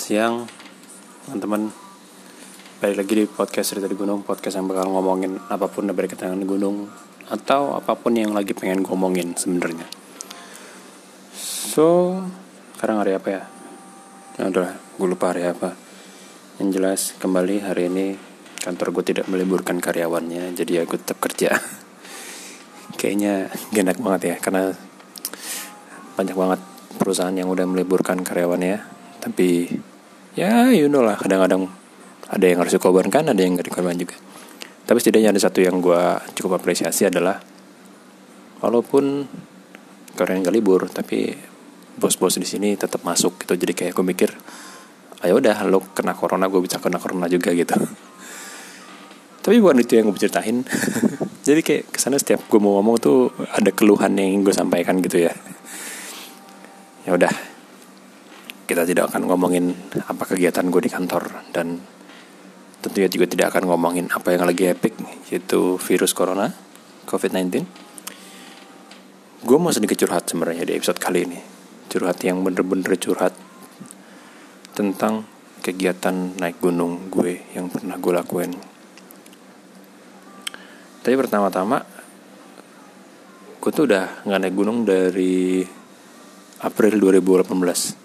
siang teman-teman Balik lagi di podcast Cerita di Gunung Podcast yang bakal ngomongin apa pun berkaitan dengan gunung Atau apa pun yang lagi pengen ngomongin sebenarnya. So, sekarang hari apa ya? Nah, udah, gue lupa hari apa Yang jelas kembali hari ini kantor gue tidak meliburkan karyawannya Jadi ya gue tetap kerja Kayaknya genak banget ya Karena banyak banget perusahaan yang udah meliburkan karyawannya Tapi ya you know lah kadang-kadang ada yang harus dikorbankan ada yang gak dikorbankan juga. Tapi setidaknya ada satu yang gue cukup apresiasi adalah walaupun kalian gak libur tapi bos-bos di sini tetap masuk gitu. Jadi kayak gue mikir ayo udah lo kena corona gue bisa kena corona juga gitu. Tapi bukan itu yang gue ceritain. Jadi kayak ke sana setiap gue mau ngomong tuh ada keluhan yang gue sampaikan gitu ya. Ya udah kita tidak akan ngomongin apa kegiatan gue di kantor dan tentunya juga tidak akan ngomongin apa yang lagi epic yaitu virus corona COVID-19. Gue mau sedikit curhat sebenarnya di episode kali ini. Curhat yang bener-bener curhat tentang kegiatan naik gunung gue yang pernah gue lakuin. Tapi pertama-tama gue tuh udah nggak naik gunung dari April 2018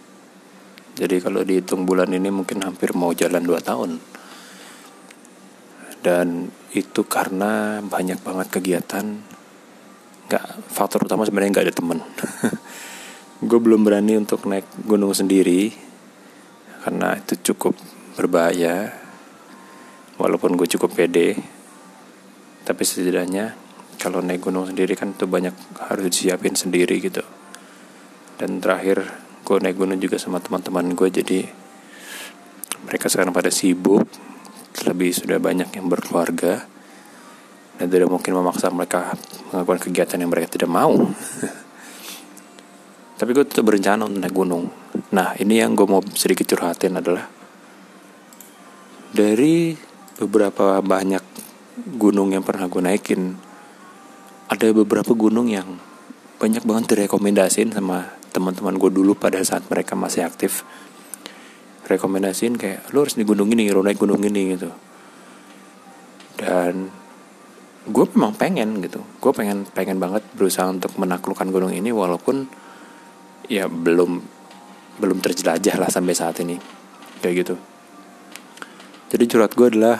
jadi kalau dihitung bulan ini mungkin hampir mau jalan 2 tahun. Dan itu karena banyak banget kegiatan. Gak, faktor utama sebenarnya nggak ada temen. gue belum berani untuk naik gunung sendiri karena itu cukup berbahaya. Walaupun gue cukup pede, tapi setidaknya kalau naik gunung sendiri kan itu banyak harus disiapin sendiri gitu. Dan terakhir gue naik gunung juga sama teman-teman gue jadi mereka sekarang pada sibuk lebih sudah banyak yang berkeluarga dan tidak mungkin memaksa mereka melakukan kegiatan yang mereka tidak mau. Tapi gue tetap berencana untuk naik gunung. Nah ini yang gue mau sedikit curhatin adalah dari beberapa banyak gunung yang pernah gue naikin ada beberapa gunung yang banyak banget direkomendasiin sama teman-teman gue dulu pada saat mereka masih aktif rekomendasiin kayak lo harus di gunung ini lo naik gunung ini gitu. Dan gue memang pengen gitu. Gue pengen pengen banget berusaha untuk menaklukkan gunung ini walaupun ya belum belum terjelajah lah sampai saat ini kayak gitu. Jadi curhat gue adalah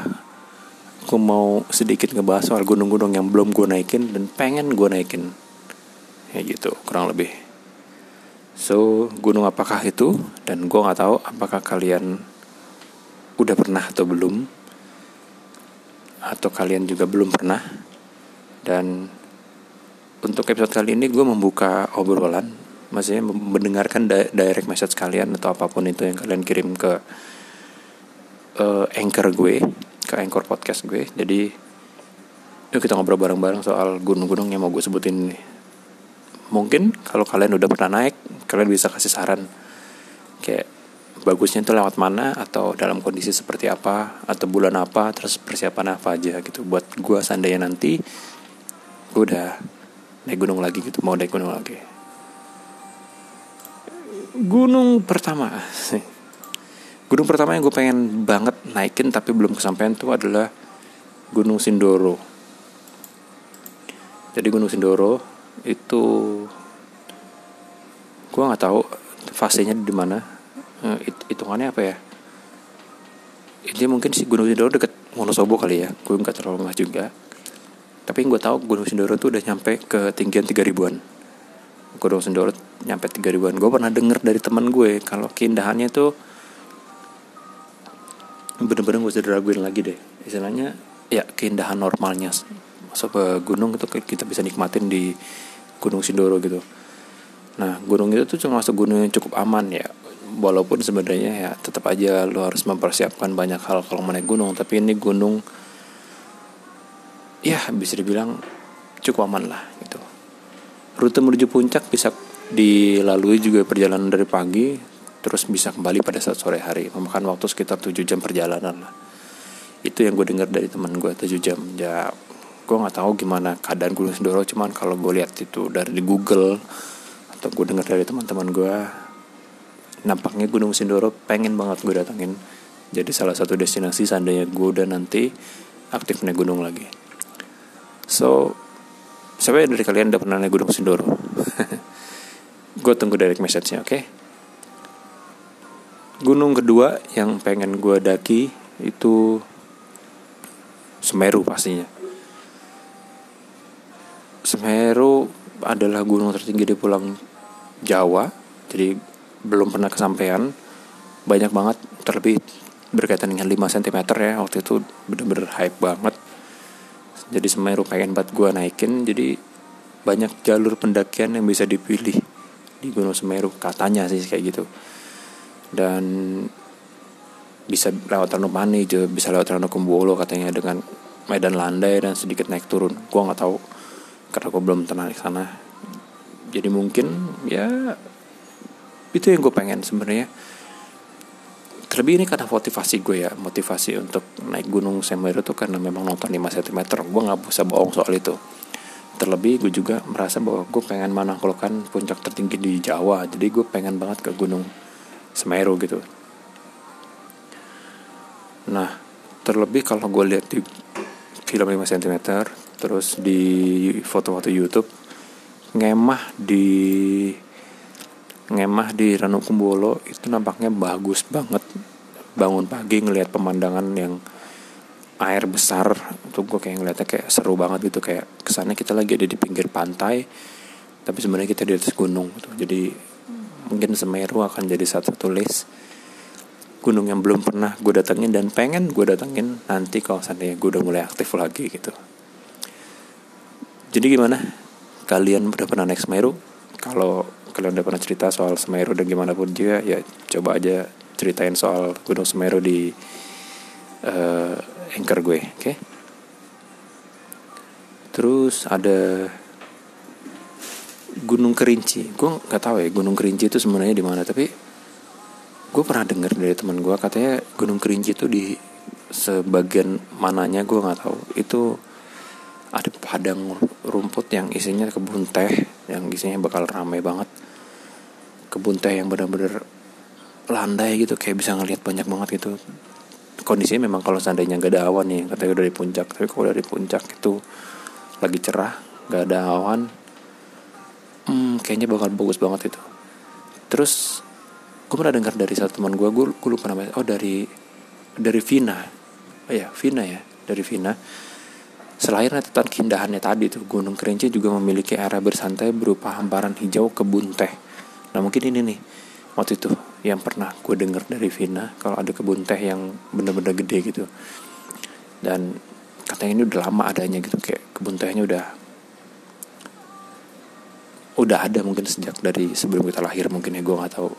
gue mau sedikit ngebahas soal gunung-gunung yang belum gue naikin dan pengen gue naikin kayak gitu kurang lebih So, gunung apakah itu? Dan gue nggak tahu apakah kalian udah pernah atau belum, atau kalian juga belum pernah. Dan untuk episode kali ini gue membuka obrolan, maksudnya mendengarkan direct message kalian atau apa pun itu yang kalian kirim ke uh, anchor gue, ke anchor podcast gue. Jadi, yuk kita ngobrol bareng-bareng soal gunung-gunung yang mau gue sebutin ini mungkin kalau kalian udah pernah naik kalian bisa kasih saran. Kayak bagusnya itu lewat mana atau dalam kondisi seperti apa atau bulan apa terus persiapan apa aja gitu. Buat gue seandainya nanti gue udah naik gunung lagi gitu mau naik gunung lagi. Gunung pertama gunung pertama yang gue pengen banget naikin tapi belum kesampaian tuh adalah gunung Sindoro. Jadi gunung Sindoro itu gue nggak tahu fasenya di mana. Uh, hitungannya apa ya? Ini mungkin si Gunung Sindoro deket Wonosobo kali ya. Gue nggak terlalu nggak juga. Tapi yang gue tahu Gunung Sindoro tuh udah nyampe ke tinggian tiga ribuan. Gunung Sindoro nyampe tiga ribuan. Gue pernah denger dari teman gue kalau keindahannya tuh bener-bener gue usah diraguin lagi deh. Istilahnya ya keindahan normalnya. Masuk ke gunung itu kita bisa nikmatin di Gunung Sindoro gitu nah gunung itu tuh cuma masuk gunung yang cukup aman ya. Walaupun sebenarnya ya tetap aja lo harus mempersiapkan banyak hal kalau naik gunung. Tapi ini gunung ya bisa dibilang cukup aman lah gitu. Rute menuju puncak bisa dilalui juga perjalanan dari pagi terus bisa kembali pada saat sore hari. Memakan waktu sekitar 7 jam perjalanan lah. Itu yang gue dengar dari teman gue 7 jam. Ya gue nggak tahu gimana keadaan Gunung Sindoro cuman kalau gue lihat itu dari di Google atau gue dengar dari teman-teman gue nampaknya Gunung Sindoro pengen banget gue datengin. Jadi salah satu destinasi seandainya gue udah nanti aktif naik gunung lagi. So siapa dari kalian udah pernah naik gunung Sindoro? Gue tunggu direct message-nya oke? Okay? gunung kedua yang pengen gue daki itu Semeru pastinya. Semeru adalah gunung tertinggi di Pulau Jawa jadi belum pernah kesampaian. Banyak banget terlebih berkaitan dengan 5 cm ya waktu itu bener-bener hype banget. Jadi Semeru pengen buat gue naikin jadi banyak jalur pendakian yang bisa dipilih di Gunung Semeru katanya sih kayak gitu. Dan bisa lewat Ranupani juga bisa lewat Ranukumbolo katanya dengan medan landai dan sedikit naik turun. Gue nggak tahu karena gue belum pernah di sana. Jadi mungkin ya itu yang gue pengen sebenarnya. Terlebih ini karena motivasi gue ya motivasi untuk naik gunung Semeru tuh karena memang nonton 5 cm gue nggak bisa bohong soal itu. Terlebih gue juga merasa bahwa gue pengen menaklukkan puncak tertinggi di Jawa. Jadi gue pengen banget ke gunung Semeru gitu. Nah terlebih kalau gue lihat di film 5 cm terus di foto-foto YouTube ngemah di ngemah di Ranu Kumbolo itu nampaknya bagus banget bangun pagi ngelihat pemandangan yang air besar itu gue kayak ngeliatnya kayak seru banget gitu kayak kesannya kita lagi ada di pinggir pantai tapi sebenarnya kita di atas gunung gitu. jadi mungkin Semeru akan jadi satu-satu list gunung yang belum pernah gue datengin dan pengen gue datengin nanti kalau seandainya gue udah mulai aktif lagi gitu jadi gimana kalian udah pernah naik Semeru kalau kalian udah pernah cerita soal Semeru dan gimana pun juga ya coba aja ceritain soal Gunung Semeru di uh, anchor gue, oke? Okay? Terus ada Gunung Kerinci. Gue nggak tahu ya Gunung Kerinci itu sebenarnya di mana, tapi gue pernah dengar dari teman gue katanya Gunung Kerinci itu di sebagian mananya gue nggak tahu. Itu ada padang rumput yang isinya kebun teh yang isinya bakal ramai banget. Kebun teh yang benar-benar landai gitu kayak bisa ngelihat banyak banget gitu. Kondisinya memang kalau seandainya nggak ada awan nih katanya udah di puncak. Tapi kalau dari puncak itu lagi cerah nggak ada awan hmm, kayaknya bakal bagus banget itu. Terus gue pernah dengar dari satu teman gue gue lupa namanya. Oh dari dari Vina. Oh ya Vina ya dari Vina Selain rentetan keindahannya tadi tuh, Gunung Kerinci juga memiliki area bersantai berupa hamparan hijau kebun teh. Nah mungkin ini nih waktu itu yang pernah gue denger dari Vina kalau ada kebun teh yang bener-bener gede gitu. Dan katanya ini udah lama adanya gitu kayak kebun tehnya udah udah ada mungkin sejak dari sebelum kita lahir mungkin ya gue nggak tahu.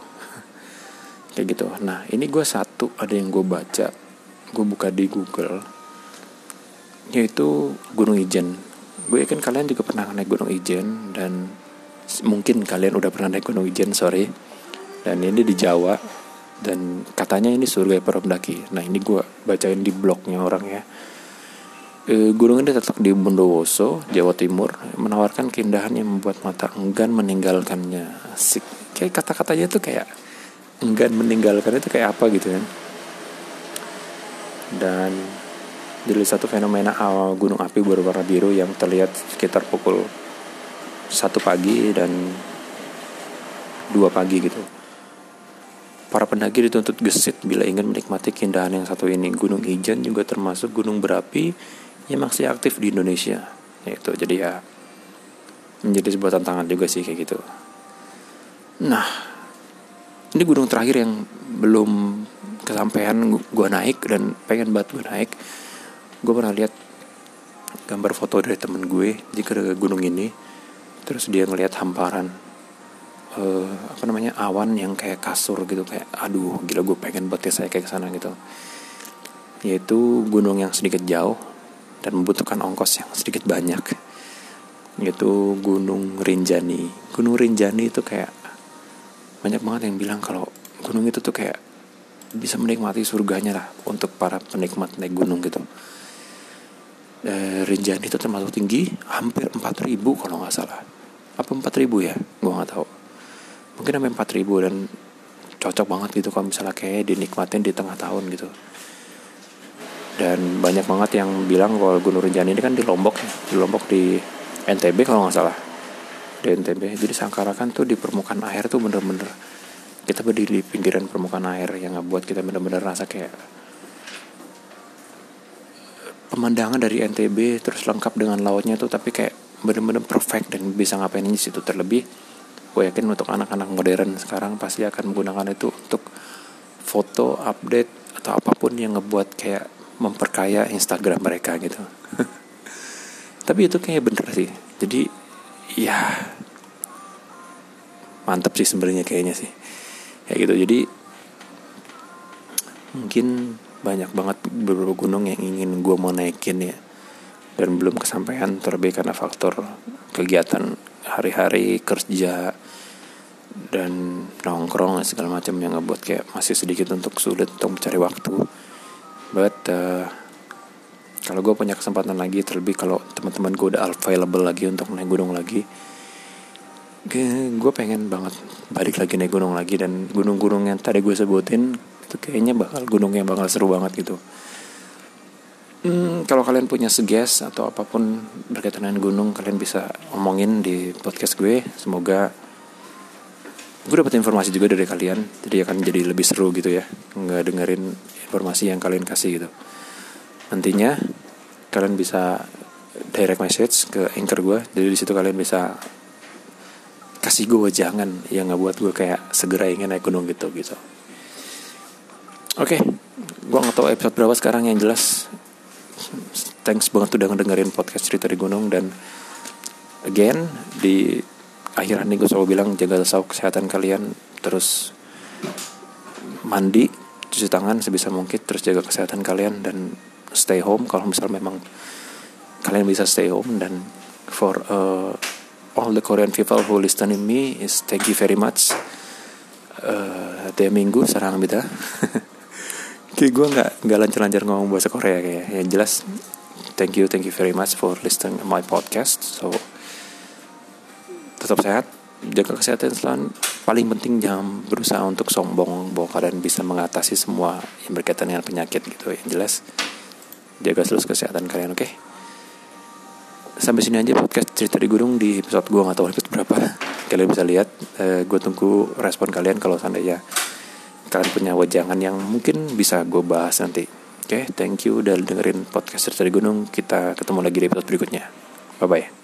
Kayak gitu. Nah ini gue satu ada yang gue baca. Gue buka di Google yaitu Gunung Ijen. Gue yakin kalian juga pernah naik Gunung Ijen dan mungkin kalian udah pernah naik Gunung Ijen sorry. Dan ini di Jawa dan katanya ini surga para pendaki. Nah ini gue bacain di blognya orang ya. E, gunung ini terletak di Bondowoso Jawa Timur menawarkan keindahan yang membuat mata enggan meninggalkannya. Asik kayak kata-katanya tuh kayak enggan meninggalkan itu kayak apa gitu kan. Dan dari satu fenomena awal gunung api berwarna biru yang terlihat sekitar pukul satu pagi dan dua pagi gitu. Para pendaki dituntut gesit bila ingin menikmati keindahan yang satu ini. Gunung Ijen juga termasuk gunung berapi yang masih aktif di Indonesia. Yaitu jadi ya menjadi sebuah tantangan juga sih kayak gitu. Nah, ini gunung terakhir yang belum kesampaian gue naik dan pengen banget gue naik. Gue pernah lihat gambar foto dari temen gue jika ke gunung ini terus dia ngelihat hamparan uh, apa namanya awan yang kayak kasur gitu kayak aduh gila gue pengen buat ya saya kayak ke sana gitu. Yaitu gunung yang sedikit jauh dan membutuhkan ongkos yang sedikit banyak. Yaitu Gunung Rinjani. Gunung Rinjani itu kayak banyak banget yang bilang kalau gunung itu tuh kayak bisa menikmati surganya lah untuk para penikmat naik gunung gitu e, Rinjani itu termasuk tinggi hampir 4000 kalau nggak salah. Apa 4000 ya? Gue nggak tahu. Mungkin sampai 4000 dan cocok banget gitu kalau misalnya kayak dinikmatin di tengah tahun gitu. Dan banyak banget yang bilang kalau Gunung Rinjani ini kan di Lombok di Lombok di NTB kalau nggak salah. Di NTB jadi Sangkarakan tuh di permukaan air tuh bener-bener kita berdiri di pinggiran permukaan air yang ngebuat kita bener-bener rasa kayak pemandangan dari NTB terus lengkap dengan lautnya tuh tapi kayak bener-bener perfect dan bisa ngapain di situ terlebih gue yakin untuk anak-anak modern sekarang pasti akan menggunakan itu untuk foto update atau apa pun yang ngebuat kayak memperkaya Instagram mereka gitu. Tapi itu kayak bener sih. Jadi ya mantep sih sebenarnya kayaknya sih. Kayak gitu. Jadi mungkin banyak banget beberapa gunung yang ingin gue mau naikin ya. Dan belum kesampaian terlebih karena faktor kegiatan hari-hari kerja dan nongkrong segala macam yang ngebuat kayak masih sedikit untuk sulit untuk mencari waktu. But uh, kalau gue punya kesempatan lagi terlebih kalau teman-teman gue udah available lagi untuk naik gunung lagi gue pengen banget balik lagi naik gunung lagi. Dan gunung-gunung yang tadi gue sebutin itu kayaknya bakal gunung yang bakal seru banget gitu. Hmm, kalau kalian punya suggest atau apa pun berkaitan dengan gunung kalian bisa omongin di podcast gue. Semoga gue dapat informasi juga dari kalian. Jadi akan jadi lebih seru gitu ya nggak dengerin informasi yang kalian kasih gitu. Nantinya kalian bisa direct message ke anchor gue. Jadi di situ kalian bisa kasih gue jangan yang nggak buat gue kayak segera ingin naik gunung gitu gitu oke okay. gue nggak tahu episode berapa sekarang yang jelas thanks banget udah ngedengerin podcast cerita di gunung dan again di akhir ini gue selalu bilang jaga selalu kesehatan kalian terus mandi cuci tangan sebisa mungkin terus jaga kesehatan kalian dan stay home kalau misal memang kalian bisa stay home dan for uh, all the Korean people who listen to me is thank you very much uh, tiap minggu sarang beda kayak gue nggak nggak lancar-lancar ngomong bahasa Korea kayak yang jelas thank you thank you very much for listening to my podcast. So tetap sehat jaga kesehatan selalu paling penting jangan berusaha untuk sombong bahwa kalian bisa mengatasi semua yang berkaitan dengan penyakit gitu. Yang jelas jaga terus kesehatan kalian oke? Okay? sampai sini aja podcast cerita di gunung di episode gue nggak tahu episode berapa. Kalian bisa lihat uh, eh, gue tunggu respon kalian kalau seandainya kalian punya wajangan yang mungkin bisa gue bahas nanti. Oke okay? thank you udah dengerin podcast cerita gunung. Kita ketemu lagi di episode berikutnya. Bye bye